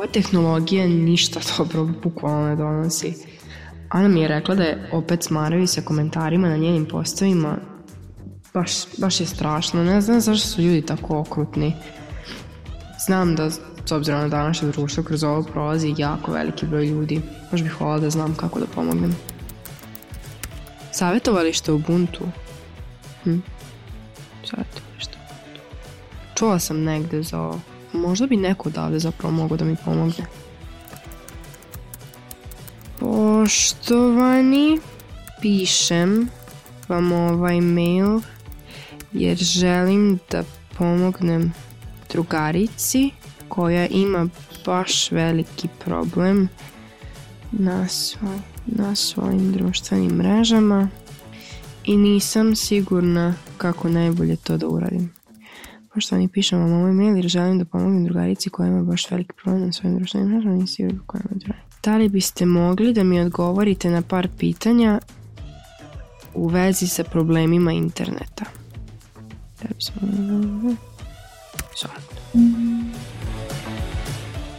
ova tehnologija ništa dobro bukvalno ne donosi. Ana mi je rekla da je opet smaravi sa komentarima na njenim postavima. Baš, baš je strašno. Ne znam zašto su ljudi tako okrutni. Znam da s obzirom na današnje društvo kroz ovo prolazi jako veliki broj ljudi. Baš bih hvala da znam kako da pomognem. Savetovalište Ubuntu? Hm? Savetovalište Ubuntu. Čula sam negde za ovo. Možda bi neko odavde zapravo mogo da mi pomogne. Poštovani, pišem vam ovaj mail jer želim da pomognem drugarici koja ima baš veliki problem na, svoj, na svojim društvenim mrežama i nisam sigurna kako najbolje to da uradim. Poštovani, pišem vam ovaj mail jer želim da pomognem drugarici koja ima baš veliki problem na svojim društvenim mrežama, nisam sigurna kako najbolje da. Da li biste mogli da mi odgovorite na par pitanja u vezi sa problemima interneta? Da bismo... Sad.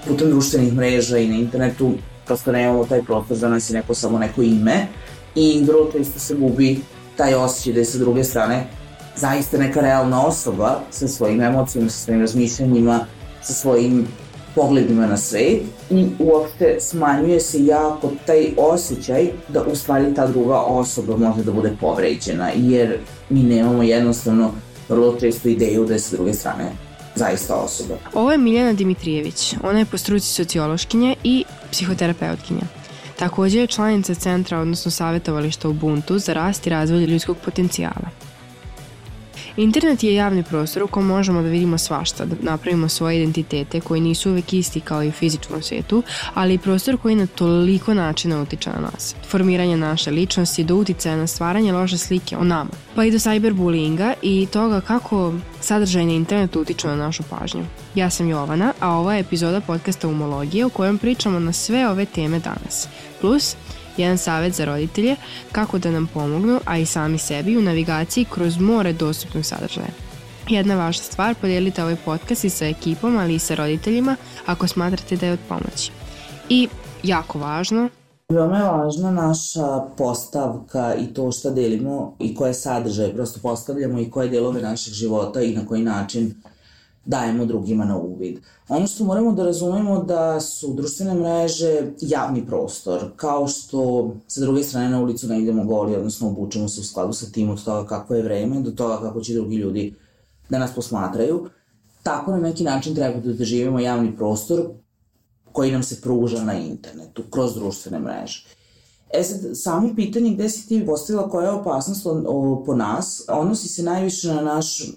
Putem društvenih mreža i na internetu prosto nemamo taj prostor za nas i neko samo neko ime i vrlo često se gubi taj osjećaj da je sa druge strane zaista neka realna osoba sa svojim emocijama, sa svojim razmišljanjima, sa svojim pogledima na svet i uopšte smanjuje se jako taj osjećaj da u stvari ta druga osoba može da bude povređena jer mi nemamo jednostavno vrlo često ideju da je sa druge strane zaista osoba. Ovo je Miljana Dimitrijević. Ona je po struci sociološkinja i psihoterapeutkinja. Takođe je članica centra, odnosno savjetovališta Ubuntu za rast i razvoj ljudskog potencijala. Internet je javni prostor u kom možemo da vidimo svašta, da napravimo svoje identitete koji nisu uvek isti kao i u fizičkom svetu, ali i prostor koji na toliko načina utiče na nas. Formiranje naše ličnosti do uticaja na stvaranje loše slike o nama, pa i do cyberbullyinga i toga kako sadržaj na internetu utiču na našu pažnju. Ja sam Jovana, a ova je epizoda podcasta Umologije u kojem pričamo na sve ove teme danas. Plus, jedan savet za roditelje kako da nam pomognu, a i sami sebi u navigaciji kroz more dostupnog sadržaja. Jedna važna stvar, podijelite ovaj podcast i sa ekipom, ali i sa roditeljima ako smatrate da je od pomoći. I jako važno, Veoma je važna naša postavka i to šta delimo i koje sadržaje prosto postavljamo i koje delove našeg života i na koji način dajemo drugima na uvid. Ono što moramo da razumemo da su društvene mreže javni prostor, kao što sa druge strane na ulicu ne idemo goli, odnosno obučemo se u skladu sa tim od toga kako je vreme, do toga kako će drugi ljudi da nas posmatraju. Tako na neki način treba da doživimo javni prostor koji nam se pruža na internetu, kroz društvene mreže. E sad, samo pitanje gde si ti postavila koja je opasnost o, po nas, odnosi se najviše na naš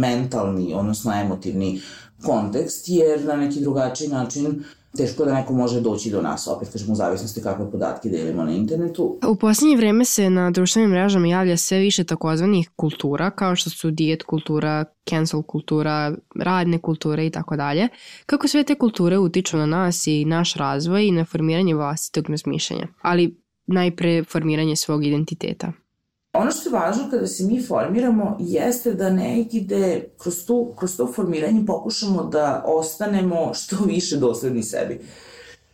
mentalni, odnosno emotivni kontekst, jer na neki drugačiji način teško da neko može doći do nas, opet kažemo u zavisnosti kakve podatke delimo na internetu. U poslednje vreme se na društvenim mrežama javlja sve više takozvanih kultura, kao što su dijet kultura, cancel kultura, radne kulture i tako dalje. Kako sve te kulture utiču na nas i naš razvoj i na formiranje vlastitog razmišljanja, ali najpre formiranje svog identiteta. Ono što je važno kada se mi formiramo jeste da negde kroz, tu, kroz to formiranje pokušamo da ostanemo što više dosledni sebi.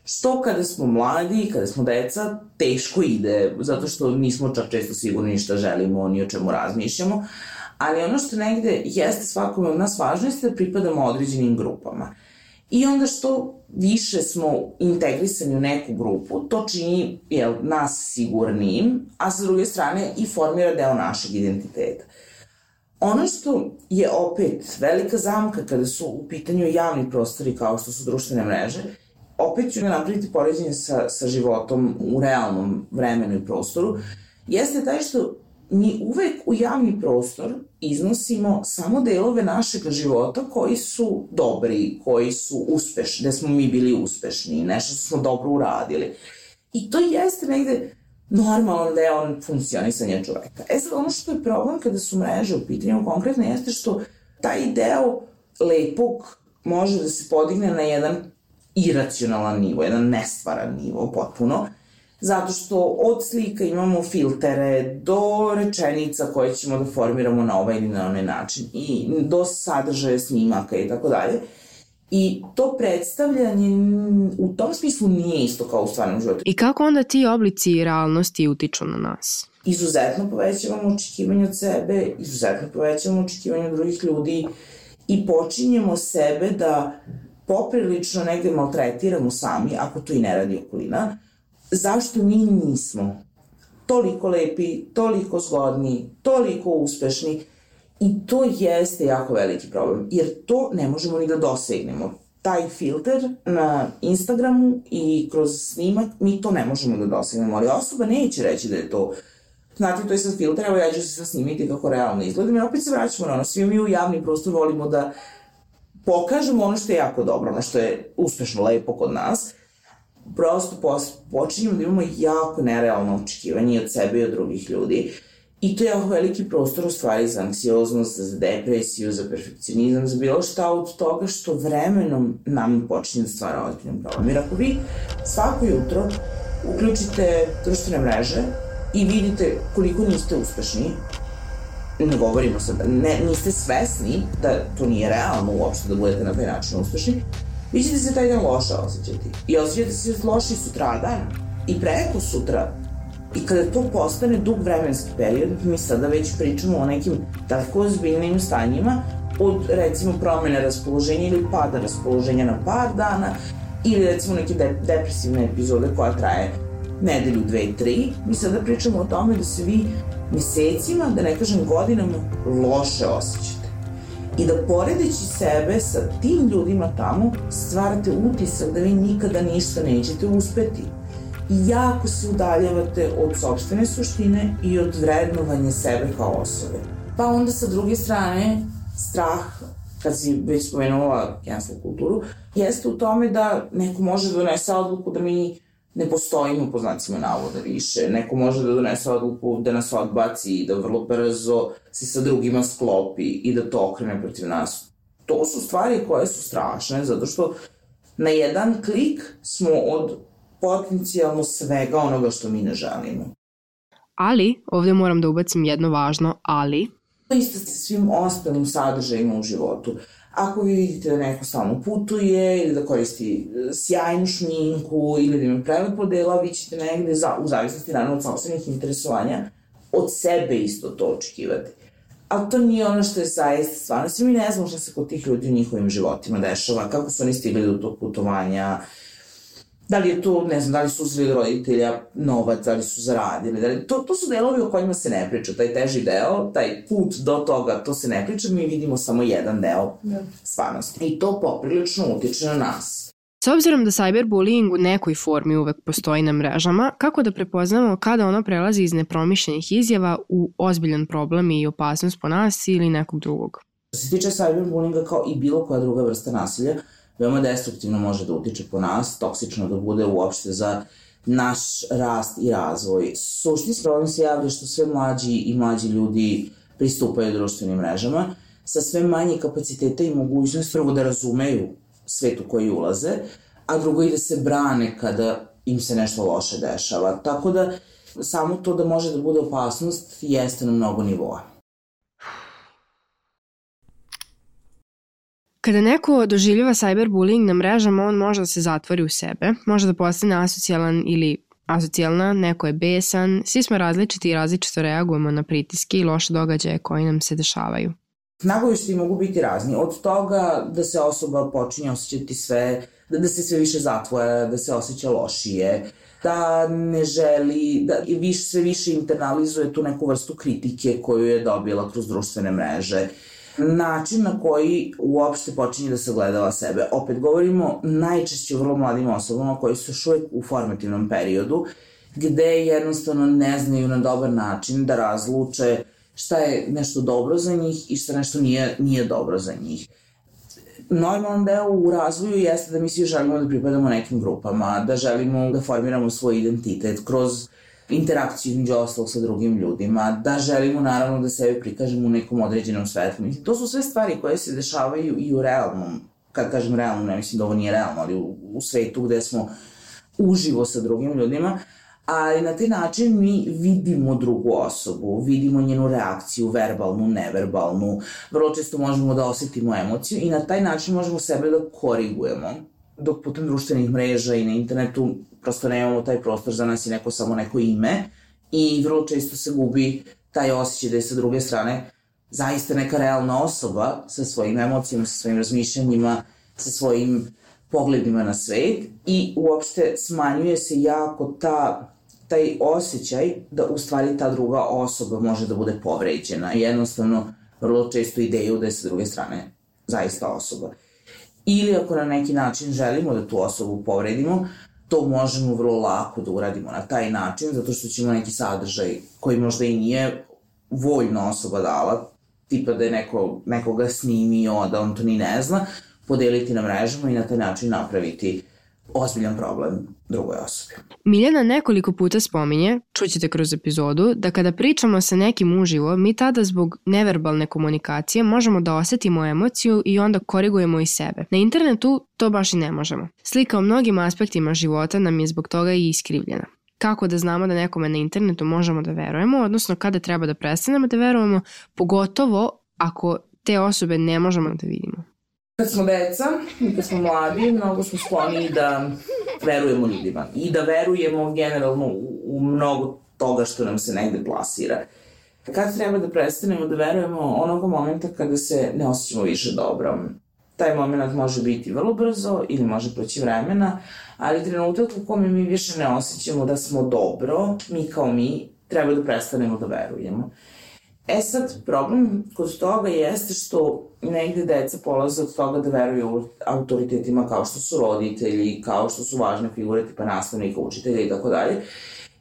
Što kada smo mladi, kada smo deca, teško ide, zato što nismo čak često sigurni šta želimo, ni o čemu razmišljamo, ali ono što negde jeste svakome od nas važno jeste da pripadamo određenim grupama. I onda što više smo integrisani u neku grupu, to čini jel, nas sigurnijim, a sa druge strane i formira deo našeg identiteta. Ono što je opet velika zamka kada su u pitanju javni prostori kao što su društvene mreže, opet ću napraviti poređenje sa, sa životom u realnom vremenu i prostoru, jeste taj što mi uvek u javni prostor iznosimo samo delove našeg života koji su dobri, koji su uspešni, da smo mi bili uspešni, nešto što smo dobro uradili. I to jeste negde normalan deo funkcionisanja čoveka. E sad, ono što je problem kada su mreže u pitanju konkretno jeste što taj deo lepog može da se podigne na jedan iracionalan nivo, jedan nestvaran nivo potpuno, zato što od slika imamo filtere do rečenica koje ćemo da formiramo na ovaj ili na onaj način i do sadržaja snimaka i tako dalje. I to predstavljanje u tom smislu nije isto kao u stvarnom životu. I kako onda ti oblici realnosti utiču na nas? Izuzetno povećavamo očekivanje od sebe, izuzetno povećavamo očekivanje od drugih ljudi i počinjemo sebe da poprilično negde maltretiramo sami, ako to i ne radi okolina, zašto mi nismo toliko lepi, toliko zgodni, toliko uspešni? I to jeste jako veliki problem, jer to ne možemo ni da dosegnemo. Taj filter na Instagramu i kroz snimak mi to ne možemo da dosegnemo, ali osoba neće reći da je to. Znate, to je sad filter, evo ja ću se sad snimiti kako realno izgledam i opet se vraćamo na ono, svi mi u javni prostor volimo da pokažemo ono što je jako dobro, ono što je uspešno, lepo kod nas, prosto počinjemo da imamo jako nerealno očekivanje od sebe i od drugih ljudi. I to je jako veliki prostor u stvari za anksioznost, za depresiju, za perfekcionizam, za bilo šta od toga što vremenom nam počinje da stvara ozbiljan problem. Jer ako vi svako jutro uključite društvene mreže i vidite koliko niste uspešni, ne govorimo sad, ne, niste svesni da to nije realno uopšte da budete na taj način uspešni, vi ćete se taj dan loše osjećati. I osjećate se loši sutradan i preko sutra. I kada to postane dug vremenski period, mi sada već pričamo o nekim tako ozbiljnim stanjima, od recimo promene raspoloženja ili pada raspoloženja na par dana, ili recimo neke de depresivne epizode koja traje nedelju, dve, tri, mi sada pričamo o tome da se vi mesecima, da ne kažem godinama, loše osjećate. I da poredeći sebe sa tim ljudima tamo, stvarate utisak da vi nikada ništa nećete uspeti. I jako se udaljavate od sobstvene suštine i od vrednovanja sebe kao osobe. Pa onda sa druge strane, strah kad si već spomenula cancel kulturu, jeste u tome da neko može da donese odluku da mi ne postojimo po znacima navoda više. Neko može da donese odluku da nas odbaci i da vrlo brzo se sa drugima sklopi i da to okrene protiv nas. To su stvari koje su strašne, zato što na jedan klik smo od potencijalno svega onoga što mi ne želimo. Ali, ovde moram da ubacim jedno važno ali. Isto sa svim ostalim sadržajima u životu. Ako vi vidite da neko stalno putuje ili da koristi e, sjajnu šminku ili da ima prelepo dela, vi ćete negde, za, u zavisnosti naravno od sobstvenih interesovanja, od sebe isto to očekivati. Ali to nije ono što je zaista stvarno. Svi mi ne znamo šta se kod tih ljudi u njihovim životima dešava, kako su oni stigli do tog putovanja, uh, Da li je to, ne znam, da li su uzeli roditelja novac, da li su zaradili, da li, to, to su delovi o kojima se ne priča, taj teži deo, taj put do toga, to se ne priča, mi vidimo samo jedan deo da. stvarnosti. I to poprilično utiče na nas. S obzirom da cyberbullying u nekoj formi uvek postoji na mrežama, kako da prepoznamo kada ono prelazi iz nepromišljenih izjava u ozbiljan problem i opasnost po nas ili nekog drugog? Što se tiče cyberbullyinga kao i bilo koja druga vrsta nasilja, veoma destruktivno može da utiče po nas, toksično da bude uopšte za naš rast i razvoj. Suštinski problem se javlja što sve mlađi i mlađi ljudi pristupaju društvenim mrežama sa sve manje kapaciteta i mogućnost prvo da razumeju svet u koji ulaze, a drugo i da se brane kada im se nešto loše dešava. Tako da samo to da može da bude opasnost jeste na mnogo nivoa. Kada neko doživljava cyberbullying na mrežama, on može da se zatvori u sebe, može da postane asocijalan ili asocijalna, neko je besan, svi smo različiti i različito reagujemo na pritiske i loše događaje koji nam se dešavaju. Nagovišti mogu biti razni, od toga da se osoba počinje osjećati sve, da, da se sve više zatvoja, da se osjeća lošije, da ne želi, da više, sve više internalizuje tu neku vrstu kritike koju je dobila kroz društvene mreže način na koji uopšte počinje da se gledala sebe. Opet govorimo najčešće vrlo mladim osobama koji su još uvek u formativnom periodu, gde jednostavno ne znaju na dobar način da razluče šta je nešto dobro za njih i šta nešto nije, nije dobro za njih. Normalan deo u razvoju jeste da mi svi želimo da pripadamo nekim grupama, da želimo da formiramo svoj identitet kroz interakciju između ostalog sa drugim ljudima, da želimo naravno da sebe prikažemo u nekom određenom svetlu. Mislim, to su sve stvari koje se dešavaju i u realnom, kad kažem realnom, ne mislim da ovo nije realno, ali u, u svetu gde smo uživo sa drugim ljudima, ali na taj način mi vidimo drugu osobu, vidimo njenu reakciju, verbalnu, neverbalnu, vrlo često možemo da osetimo emociju i na taj način možemo sebe da korigujemo. Dok putem društvenih mreža i na internetu prosto nemamo taj prostor za nas i neko samo neko ime i vrlo često se gubi taj osjećaj da je sa druge strane zaista neka realna osoba sa svojim emocijama, sa svojim razmišljanjima, sa svojim pogledima na svet i uopšte smanjuje se jako ta taj osjećaj da u stvari ta druga osoba može da bude povređena. Jednostavno, vrlo često ideju da je sa druge strane zaista osoba. Ili ako na neki način želimo da tu osobu povredimo, to možemo vrlo lako da uradimo na taj način, zato što ćemo neki sadržaj koji možda i nije voljno osoba dala, tipa da je neko, nekoga snimio, da on to ni ne zna, podeliti na mrežama i na taj način napraviti ozbiljan problem drugoj osobi. Miljana nekoliko puta spominje, čućete kroz epizodu, da kada pričamo sa nekim uživo, mi tada zbog neverbalne komunikacije možemo da osetimo emociju i onda korigujemo i sebe. Na internetu to baš i ne možemo. Slika o mnogim aspektima života nam je zbog toga i iskrivljena kako da znamo da nekome na internetu možemo da verujemo, odnosno kada treba da prestanemo da verujemo, pogotovo ako te osobe ne možemo da vidimo. Kad smo deca i kad smo mladi, mnogo smo skloni da verujemo ljudima i da verujemo generalno u, u mnogo toga što nam se negde plasira. Kad treba da prestanemo da verujemo onog momenta kada se ne osjećamo više dobro. Taj moment može biti vrlo brzo ili može proći vremena, ali trenutak u kome mi više ne osjećamo da smo dobro, mi kao mi, treba da prestanemo da verujemo. E sad, problem kod toga jeste što negde deca polaze od toga da veruju autoritetima kao što su roditelji, kao što su važne figure tipa nastavnika, učitelja i tako dalje.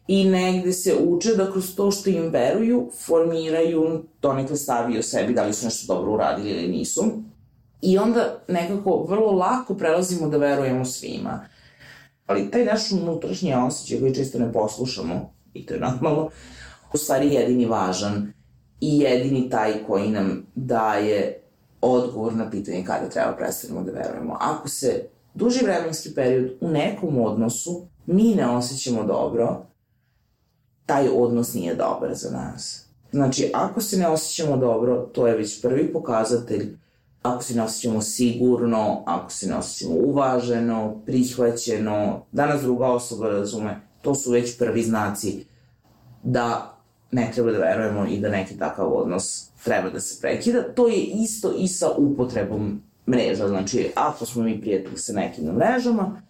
I negde se uče da kroz to što im veruju, formiraju donekle stavi o sebi, da li su nešto dobro uradili ili nisu. I onda nekako vrlo lako prelazimo da verujemo svima. Ali taj naš unutrašnji osjećaj koji često ne poslušamo, i to je normalno, u stvari jedini važan i jedini taj koji nam daje odgovor na pitanje kada treba prestanemo da verujemo. Ako se duži vremenski period u nekom odnosu mi ne osjećamo dobro, taj odnos nije dobar za nas. Znači, ako se ne osjećamo dobro, to je već prvi pokazatelj ako se ne osjećamo sigurno, ako se ne osjećamo uvaženo, prihvaćeno, da nas druga osoba razume, to su već prvi znaci da ne treba da verujemo i da neki takav odnos treba da se prekida. To je isto i sa upotrebom mreža. Znači, ako smo mi prijatelji sa nekim na mrežama,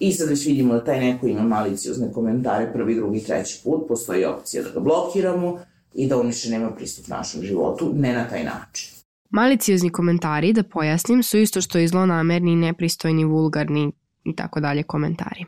i sad već vidimo da taj neko ima maliciozne komentare prvi, drugi, treći put, postoji opcija da ga blokiramo i da on više nema pristup našem životu, ne na taj način. Maliciozni komentari, da pojasnim, su isto što i zlonamerni, nepristojni, vulgarni i tako dalje komentari.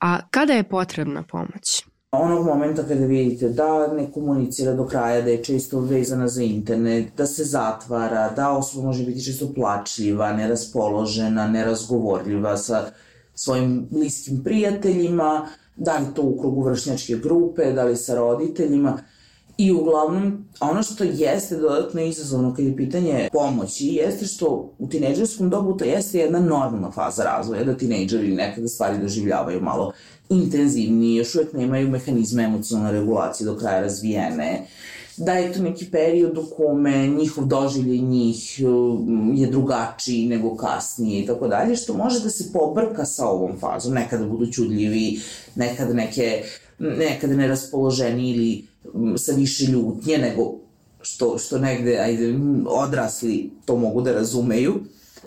A kada je potrebna pomoć? Onog momenta kada vidite da ne komunicira do kraja, da je često vezana za internet, da se zatvara, da osoba može biti često plačljiva, neraspoložena, nerazgovorljiva sa svojim bliskim prijateljima, da li to u krugu vršnjačke grupe, da li sa roditeljima. I uglavnom, ono što jeste dodatno izazovno kad je pitanje pomoći, jeste što u tinejdžerskom dobu to jeste jedna normalna faza razvoja, da tinejdžeri nekada stvari doživljavaju malo intenzivniji, još uvek nemaju mehanizme emocionalne regulacije do kraja razvijene, da je to neki period u kome njihov doživljaj njih um, je drugačiji nego kasnije i tako dalje, što može da se pobrka sa ovom fazom, nekada budu čudljivi, nekada neke, nekada neraspoloženi ili sa više ljutnje nego što, što negde ajde, odrasli to mogu da razumeju.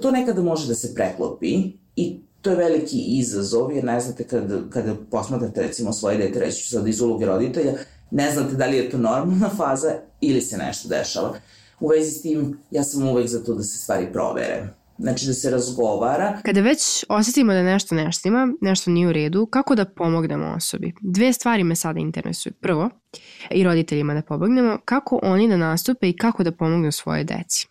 To nekada može da se preklopi i to je veliki izazov, jer ne znate kada, kada posmatrate recimo svoje dete, reći ću sad iz uloge roditelja, ne znate da li je to normalna faza ili se nešto dešava. U vezi s tim, ja sam uvek za to da se stvari provere. Znači da se razgovara. Kada već osetimo da nešto nešto ima, nešto nije u redu, kako da pomognemo osobi? Dve stvari me sada interesuju. Prvo, i roditeljima da pomognemo, kako oni da nastupe i kako da pomognu svoje deci.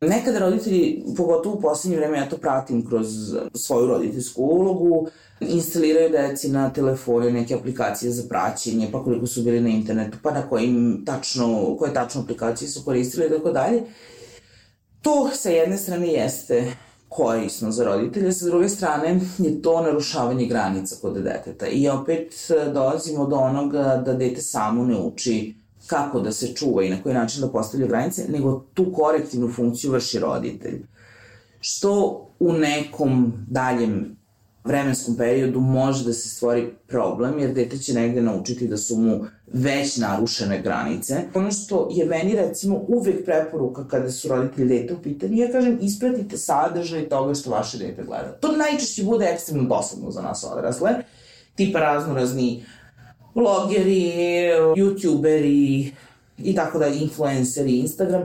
Nekada roditelji, pogotovo u poslednje vreme, ja to pratim kroz svoju roditeljsku ulogu, instaliraju deci na telefone neke aplikacije za praćenje, pa koliko su bili na internetu, pa na kojim tačno, koje tačno aplikacije su koristili i tako dalje. To sa jedne strane jeste korisno za roditelje, sa druge strane je to narušavanje granica kod deteta. I opet e, dolazimo do onoga da dete samo ne uči kako da se čuva i na koji način da postavlja granice, nego tu korektivnu funkciju vrši roditelj. Što u nekom daljem vremenskom periodu može da se stvori problem, jer dete će negde naučiti da su mu već narušene granice. Ono što je meni recimo uvek preporuka kada su roditelji dete u pitanju, ja kažem ispratite sadržaj toga što vaše dete gleda. To najčešće bude ekstremno dosadno za nas odrasle, tipa razno razni blogeri, youtuberi i tako da, influenceri, Instagram,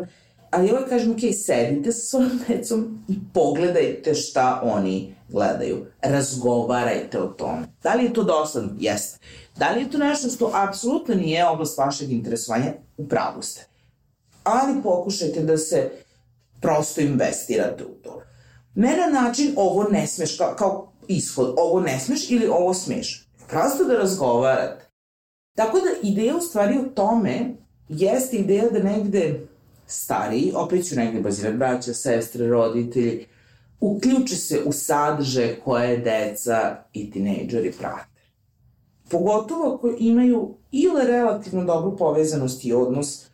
ali ovaj kažem, ok, sedite sa svojom decom i pogledajte šta oni gledaju. Razgovarajte o tome. Da li je to dosadno? Jeste. Da li je to nešto što apsolutno nije oblast vašeg interesovanja? U pravu ste. Ali pokušajte da se prosto investirate u to. Ne na način ovo ne smeš, kao, kao ishod, ovo ne smeš ili ovo smeš. Prosto da razgovarate. Tako da ideja u stvari u tome jeste ideja da negde stariji, opet ću negde bazirati braća, sestre, roditelji, uključe se u sadrže koje deca i tinejdžeri prate. Pogotovo ako imaju ili relativno dobru povezanost i odnos,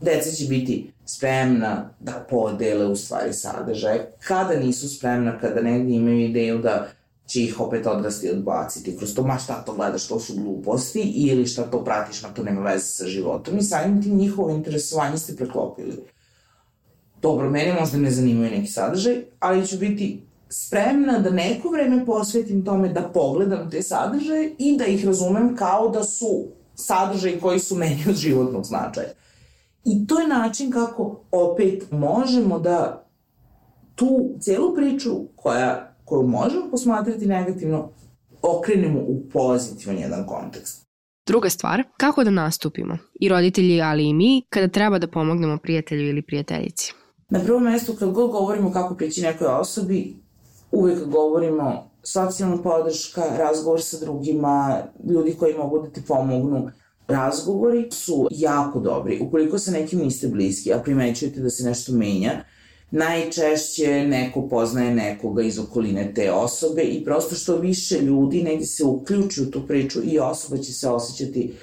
deca će biti spremna da podele u stvari sadržaje. Kada nisu spremna, kada negdje imaju ideju da će ih opet odrasti odbaciti kroz to, ma šta to gledaš, to su gluposti, ili šta to pratiš, ma to nema veze sa životom i samim tim njihovo interesovanje ste preklopili. Dobro, mene možda ne zanimaju neki sadržaj, ali ću biti spremna da neko vreme posvetim tome da pogledam te sadržaje i da ih razumem kao da su sadržaji koji su meni od životnog značaja. I to je način kako opet možemo da tu celu priču koja koju možemo posmatrati negativno, okrenemo u pozitivan jedan kontekst. Druga stvar, kako da nastupimo, i roditelji, ali i mi, kada treba da pomognemo prijatelju ili prijateljici. Na prvom mestu, kad god govorimo kako prići nekoj osobi, uvek govorimo socijalna podrška, razgovor sa drugima, ljudi koji mogu da ti pomognu. Razgovori su jako dobri. Ukoliko sa nekim niste bliski, a primećujete da se nešto menja, najčešće neko poznaje nekoga iz okoline te osobe i prosto što više ljudi negde se uključi u tu priču i osoba će se osjećati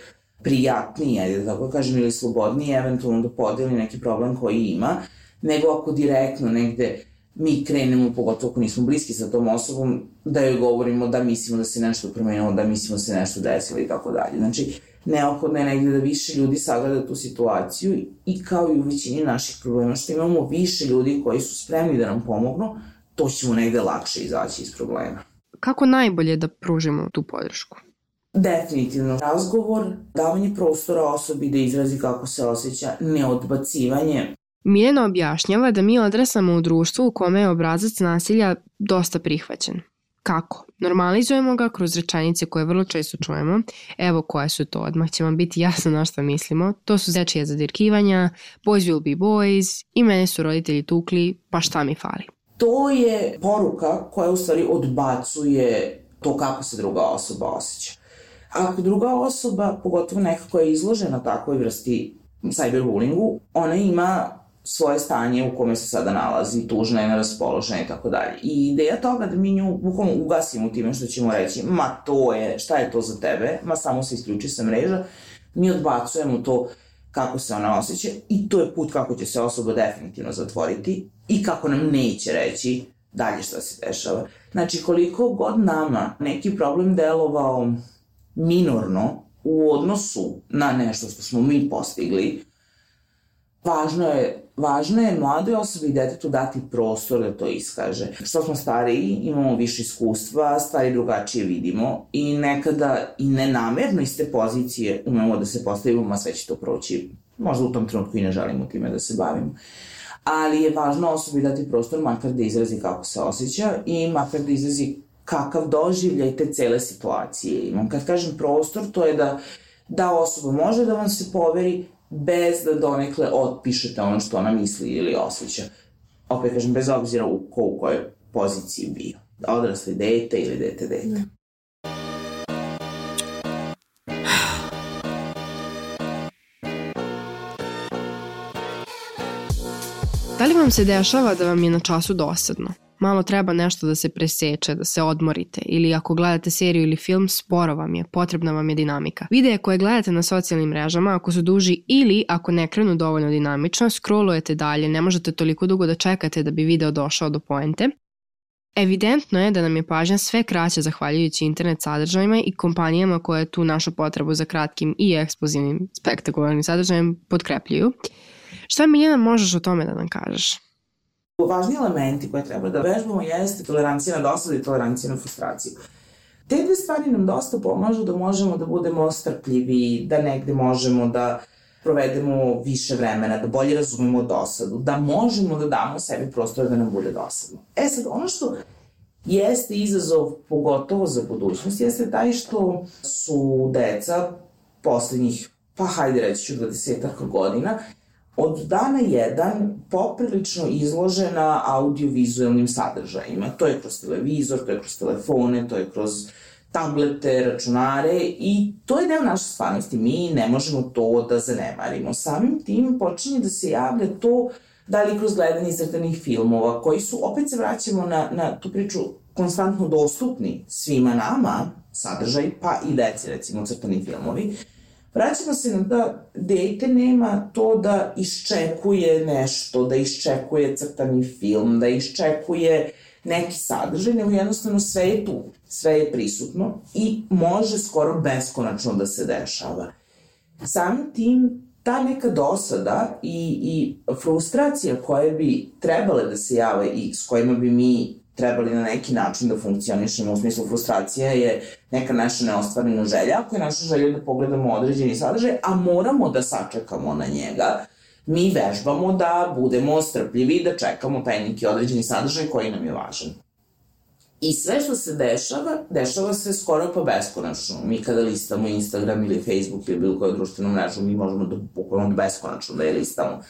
prijatnije, da tako kažem, ili slobodnije, eventualno da podeli neki problem koji ima, nego ako direktno negde mi krenemo, pogotovo ako nismo bliski sa tom osobom, da joj govorimo da mislimo da se nešto promenilo, da mislimo da se nešto desilo i tako dalje. Znači, neophodno je negde da više ljudi sagleda tu situaciju i kao i u većini naših problema što imamo više ljudi koji su spremni da nam pomognu, to ćemo negde lakše izaći iz problema. Kako najbolje da pružimo tu podršku? Definitivno. Razgovor, davanje prostora osobi da izrazi kako se osjeća, neodbacivanje. Miljena objašnjava da mi odrasamo u društvu u kome je obrazac nasilja dosta prihvaćen. Kako? Normalizujemo ga kroz rečenice koje vrlo često čujemo. Evo koje su to, odmah će vam biti jasno na što mislimo. To su dečije zadirkivanja, boys will be boys, i mene su roditelji tukli, pa šta mi fali? To je poruka koja u stvari odbacuje to kako se druga osoba osjeća. Ako druga osoba, pogotovo neka koja je izložena takvoj vrsti cyberbullingu, ona ima svoje stanje u kome se sada nalazi, tužna je, neraspoložena i tako dalje. I ideja toga da mi nju bukvalno ugasimo time što ćemo reći, ma to je, šta je to za tebe, ma samo se isključi sa mreža, mi odbacujemo to kako se ona osjeća i to je put kako će se osoba definitivno zatvoriti i kako nam neće reći dalje šta se dešava. Znači, koliko god nama neki problem delovao minorno u odnosu na nešto što smo mi postigli, važno je važno je mladoj osobi i detetu dati prostor da to iskaže. Što smo stariji, imamo više iskustva, stvari drugačije vidimo i nekada i nenamerno iz te pozicije umemo da se postavimo, ma sve će to proći. Možda u tom trenutku i ne želimo time da se bavimo. Ali je važno osobi dati prostor makar da izrazi kako se osjeća i makar da izrazi kakav doživljaj te cele situacije imam. Kad kažem prostor, to je da da osoba može da vam se poveri, bez da donekle otpišete ono što ona misli ili osjeća. Opet kažem, bez obzira u ko u kojoj poziciji bio. Odrasli dete ili dete dete. Da li vam se dešava da vam je na času dosadno? Malo treba nešto da se preseče, da se odmorite ili ako gledate seriju ili film, sporo vam je, potrebna vam je dinamika. Videe koje gledate na socijalnim mrežama, ako su duži ili ako ne krenu dovoljno dinamično, scrollujete dalje, ne možete toliko dugo da čekate da bi video došao do poente. Evidentno je da nam je pažnja sve kraća zahvaljujući internet sadržajima i kompanijama koje tu našu potrebu za kratkim i eksplozivnim spektakularnim sadržajem podkrepljuju. Šta Miljana možeš o tome da nam kažeš? Važni elementi koje treba da vežbamo jeste tolerancija na dosadu i tolerancija na frustraciju. Te dve stvari nam dosta pomažu da možemo da budemo strpljivi, da negde možemo da provedemo više vremena, da bolje razumemo dosadu, da možemo da damo sebi prostor da nam bude dosadno. E sad, ono što jeste izazov, pogotovo za budućnost, jeste taj što su deca poslednjih, pa hajde reći ću 20 godina, od dana jedan poprilično izložena audiovizualnim sadržajima. To je kroz televizor, to je kroz telefone, to je kroz tablete, računare i to je deo naše stvarnosti. Mi ne možemo to da zanemarimo. Samim tim počinje da se javlja to da li kroz gledanje izrtanih filmova, koji su, opet se vraćamo na, na tu priču, konstantno dostupni svima nama, sadržaj, pa i deci, recimo, crtani filmovi, Vraćamo se na da dete nema to da iščekuje nešto, da iščekuje crtani film, da iščekuje neki sadržaj, nego jednostavno sve je tu, sve je prisutno i može skoro beskonačno da se dešava. Samim tim, ta neka dosada i, i frustracija koje bi trebale da se jave i s kojima bi mi trebali na neki način da funkcionišemo, u smislu frustracija je neka naša neostvarena želja, ako je naša želja da pogledamo određeni sadržaj, a moramo da sačekamo na njega, mi vežbamo da budemo strpljivi i da čekamo taj neki određeni sadržaj koji nam je važan. I sve što se dešava, dešava se skoro pa beskonačno. Mi kada listamo Instagram ili Facebook ili bilo koju društvenu mrežu, mi možemo da bukvalno beskonačno da je listamo.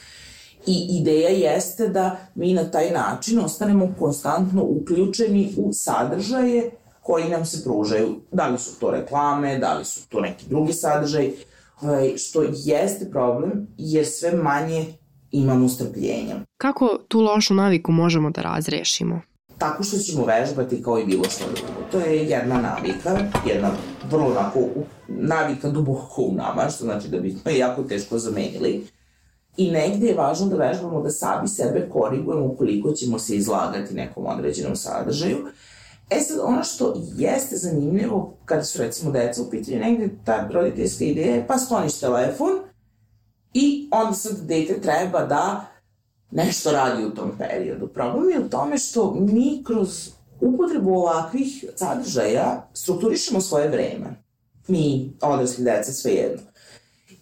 I ideja jeste da mi na taj način ostanemo konstantno uključeni u sadržaje koji nam se pružaju. Da li su to reklame, da li su to neki drugi sadržaj, ovaj, što jeste problem jer sve manje imamo strpljenja. Kako tu lošu naviku možemo da razrešimo? Tako što ćemo vežbati kao i bilo što drugo. To je jedna navika, jedna vrlo onako navika duboko u nama, što znači da bi smo jako teško zamenili I negde je važno da vežbamo da sami sebe korigujemo ukoliko ćemo se izlagati nekom određenom sadržaju. E sad, ono što jeste zanimljivo, kada su recimo deca u pitanju, negde ta roditeljska ideja je pa skloniš telefon i onda sad dete treba da nešto radi u tom periodu. Problem je u tome što mi kroz upotrebu ovakvih sadržaja strukturišemo svoje vreme. Mi, odrasli deca, svejedno.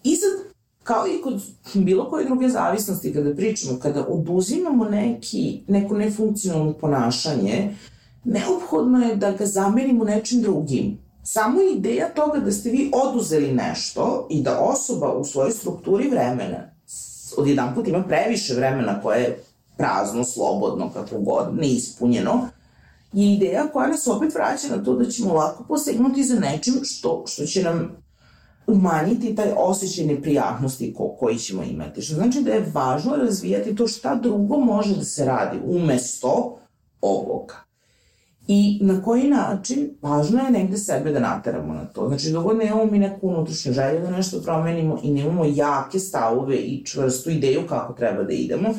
I sad kao i kod bilo koje druge zavisnosti kada pričamo, kada oduzimamo neki, neko nefunkcionalno ponašanje, neophodno je da ga zamenimo nečim drugim. Samo ideja toga da ste vi oduzeli nešto i da osoba u svojoj strukturi vremena odjedan put ima previše vremena koje je prazno, slobodno, kako god, neispunjeno, je ideja koja nas opet vraća na to da ćemo lako posegnuti za nečim što, što će nam umanjiti taj osjećaj neprijatnosti ko, koji ćemo imati. Što znači da je važno razvijati to šta drugo može da se radi umesto ovoga. I na koji način, važno je negde sebe da nateramo na to. Znači, dok ne imamo mi neku unutrašnju želju da nešto promenimo i nemamo jake stavove i čvrstu ideju kako treba da idemo,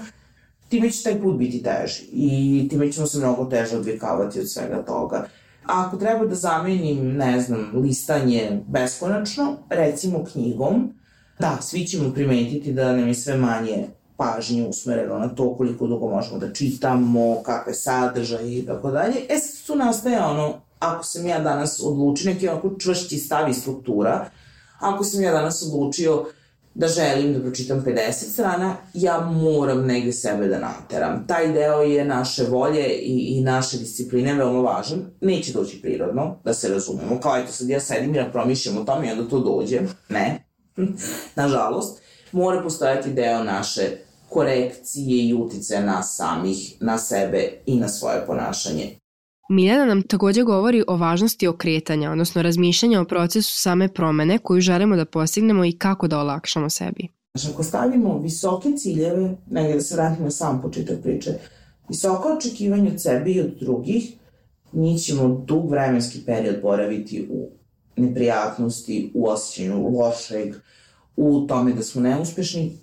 time će taj put biti teži i time ćemo se mnogo teže odvikavati od svega toga. A ako treba da zamenim, ne znam, listanje beskonačno, recimo knjigom, da, svi ćemo primetiti da nam je sve manje pažnje usmereno na to koliko dugo možemo da čitamo, kakve sadržaje i tako dalje. E sad tu nastaje ono, ako sam ja danas odlučio, neki onako čvršći stav i struktura, ako sam ja danas odlučio da želim da pročitam 50 strana, ja moram negde sebe da nateram. Taj deo je naše volje i, i naše discipline veoma važan. Neće doći prirodno, da se razumemo. Kao eto sad ja sedim i ja promišljam o tome i onda to dođe. Ne. Nažalost. Mora postojati deo naše korekcije i utice nas samih, na sebe i na svoje ponašanje. Miljana nam takođe govori o važnosti okretanja, odnosno razmišljanja o procesu same promene koju želimo da postignemo i kako da olakšamo sebi. Znači, ako stavimo visoke ciljeve, negdje da se vratimo na sam početak priče, Visoka očekivanja od sebe i od drugih, mi ćemo dug vremenski period boraviti u neprijatnosti, u osjećanju lošeg, u tome da smo neuspešni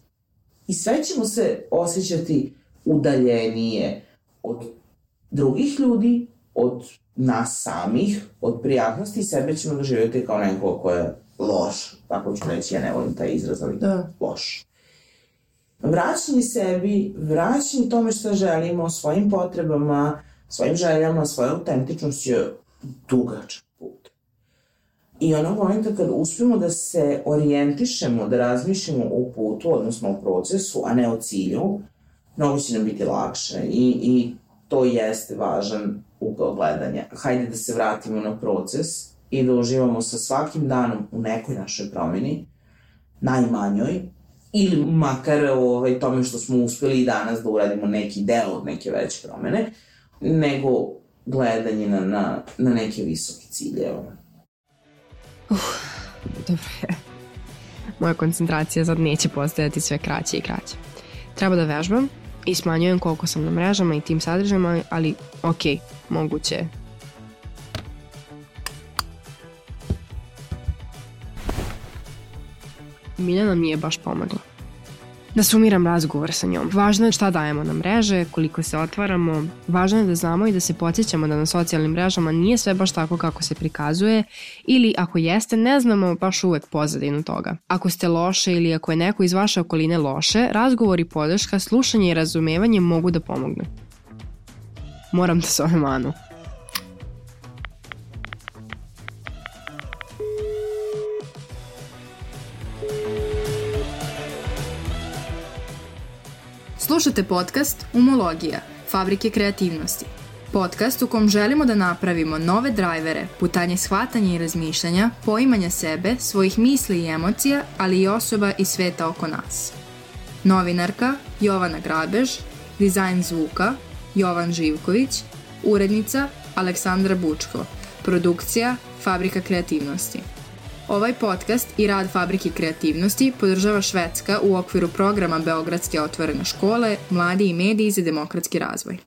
i sve ćemo se osjećati udaljenije od drugih ljudi, od nas samih, od prijatnosti sebe ćemo doživjeti kao neko ko je loš. Tako ću reći, ja ne volim taj izraz, ali da. loš. Vraćanje sebi, vraćanje tome što želimo, svojim potrebama, svojim željama, svojoj autentičnosti je dugačak put. I onog momenta kad uspemo da se orijentišemo, da razmišljamo o putu, odnosno o procesu, a ne o cilju, mnogo će nam biti lakše i, i to jeste važan ugao gledanja. Hajde da se vratimo na proces i da uživamo sa svakim danom u nekoj našoj promeni, najmanjoj, ili makar ovaj, tome što smo uspeli i danas da uradimo neki deo od neke veće promene, nego gledanje na, na, na neke visoke ciljeve. Uh, dobro je. Moja koncentracija sad neće postojati sve kraće i kraće. Treba da vežbam i smanjujem koliko sam na mrežama i tim sadržajima, ali ok, moguće Miljana mi je baš pomagla. Da sumiram razgovor sa njom. Važno je šta dajemo na mreže, koliko se otvaramo. Važno je da znamo i da se podsjećamo da na socijalnim mrežama nije sve baš tako kako se prikazuje ili ako jeste ne znamo baš uvek pozadinu toga. Ako ste loše ili ako je neko iz vaše okoline loše, razgovor i podrška, slušanje i razumevanje mogu da pomognu. Moram da zovem Anu. Slušate podcast Umologija, Fabrike kreativnosti. Podcast u kom želimo da napravimo nove drajvere, putanje shvatanja i razmišljanja, poimanja sebe, svojih misli i emocija, ali i osoba i sveta oko nas. Novinarka Jovana Grabež, dizajn zvuka Jovan Živković, urednica Aleksandra Bučko, produkcija Fabrika kreativnosti. Ovaj podcast i rad Fabrike kreativnosti podržava Švedska u okviru programa Beogradske otvorene škole, Mladi i mediji za demokratski razvoj.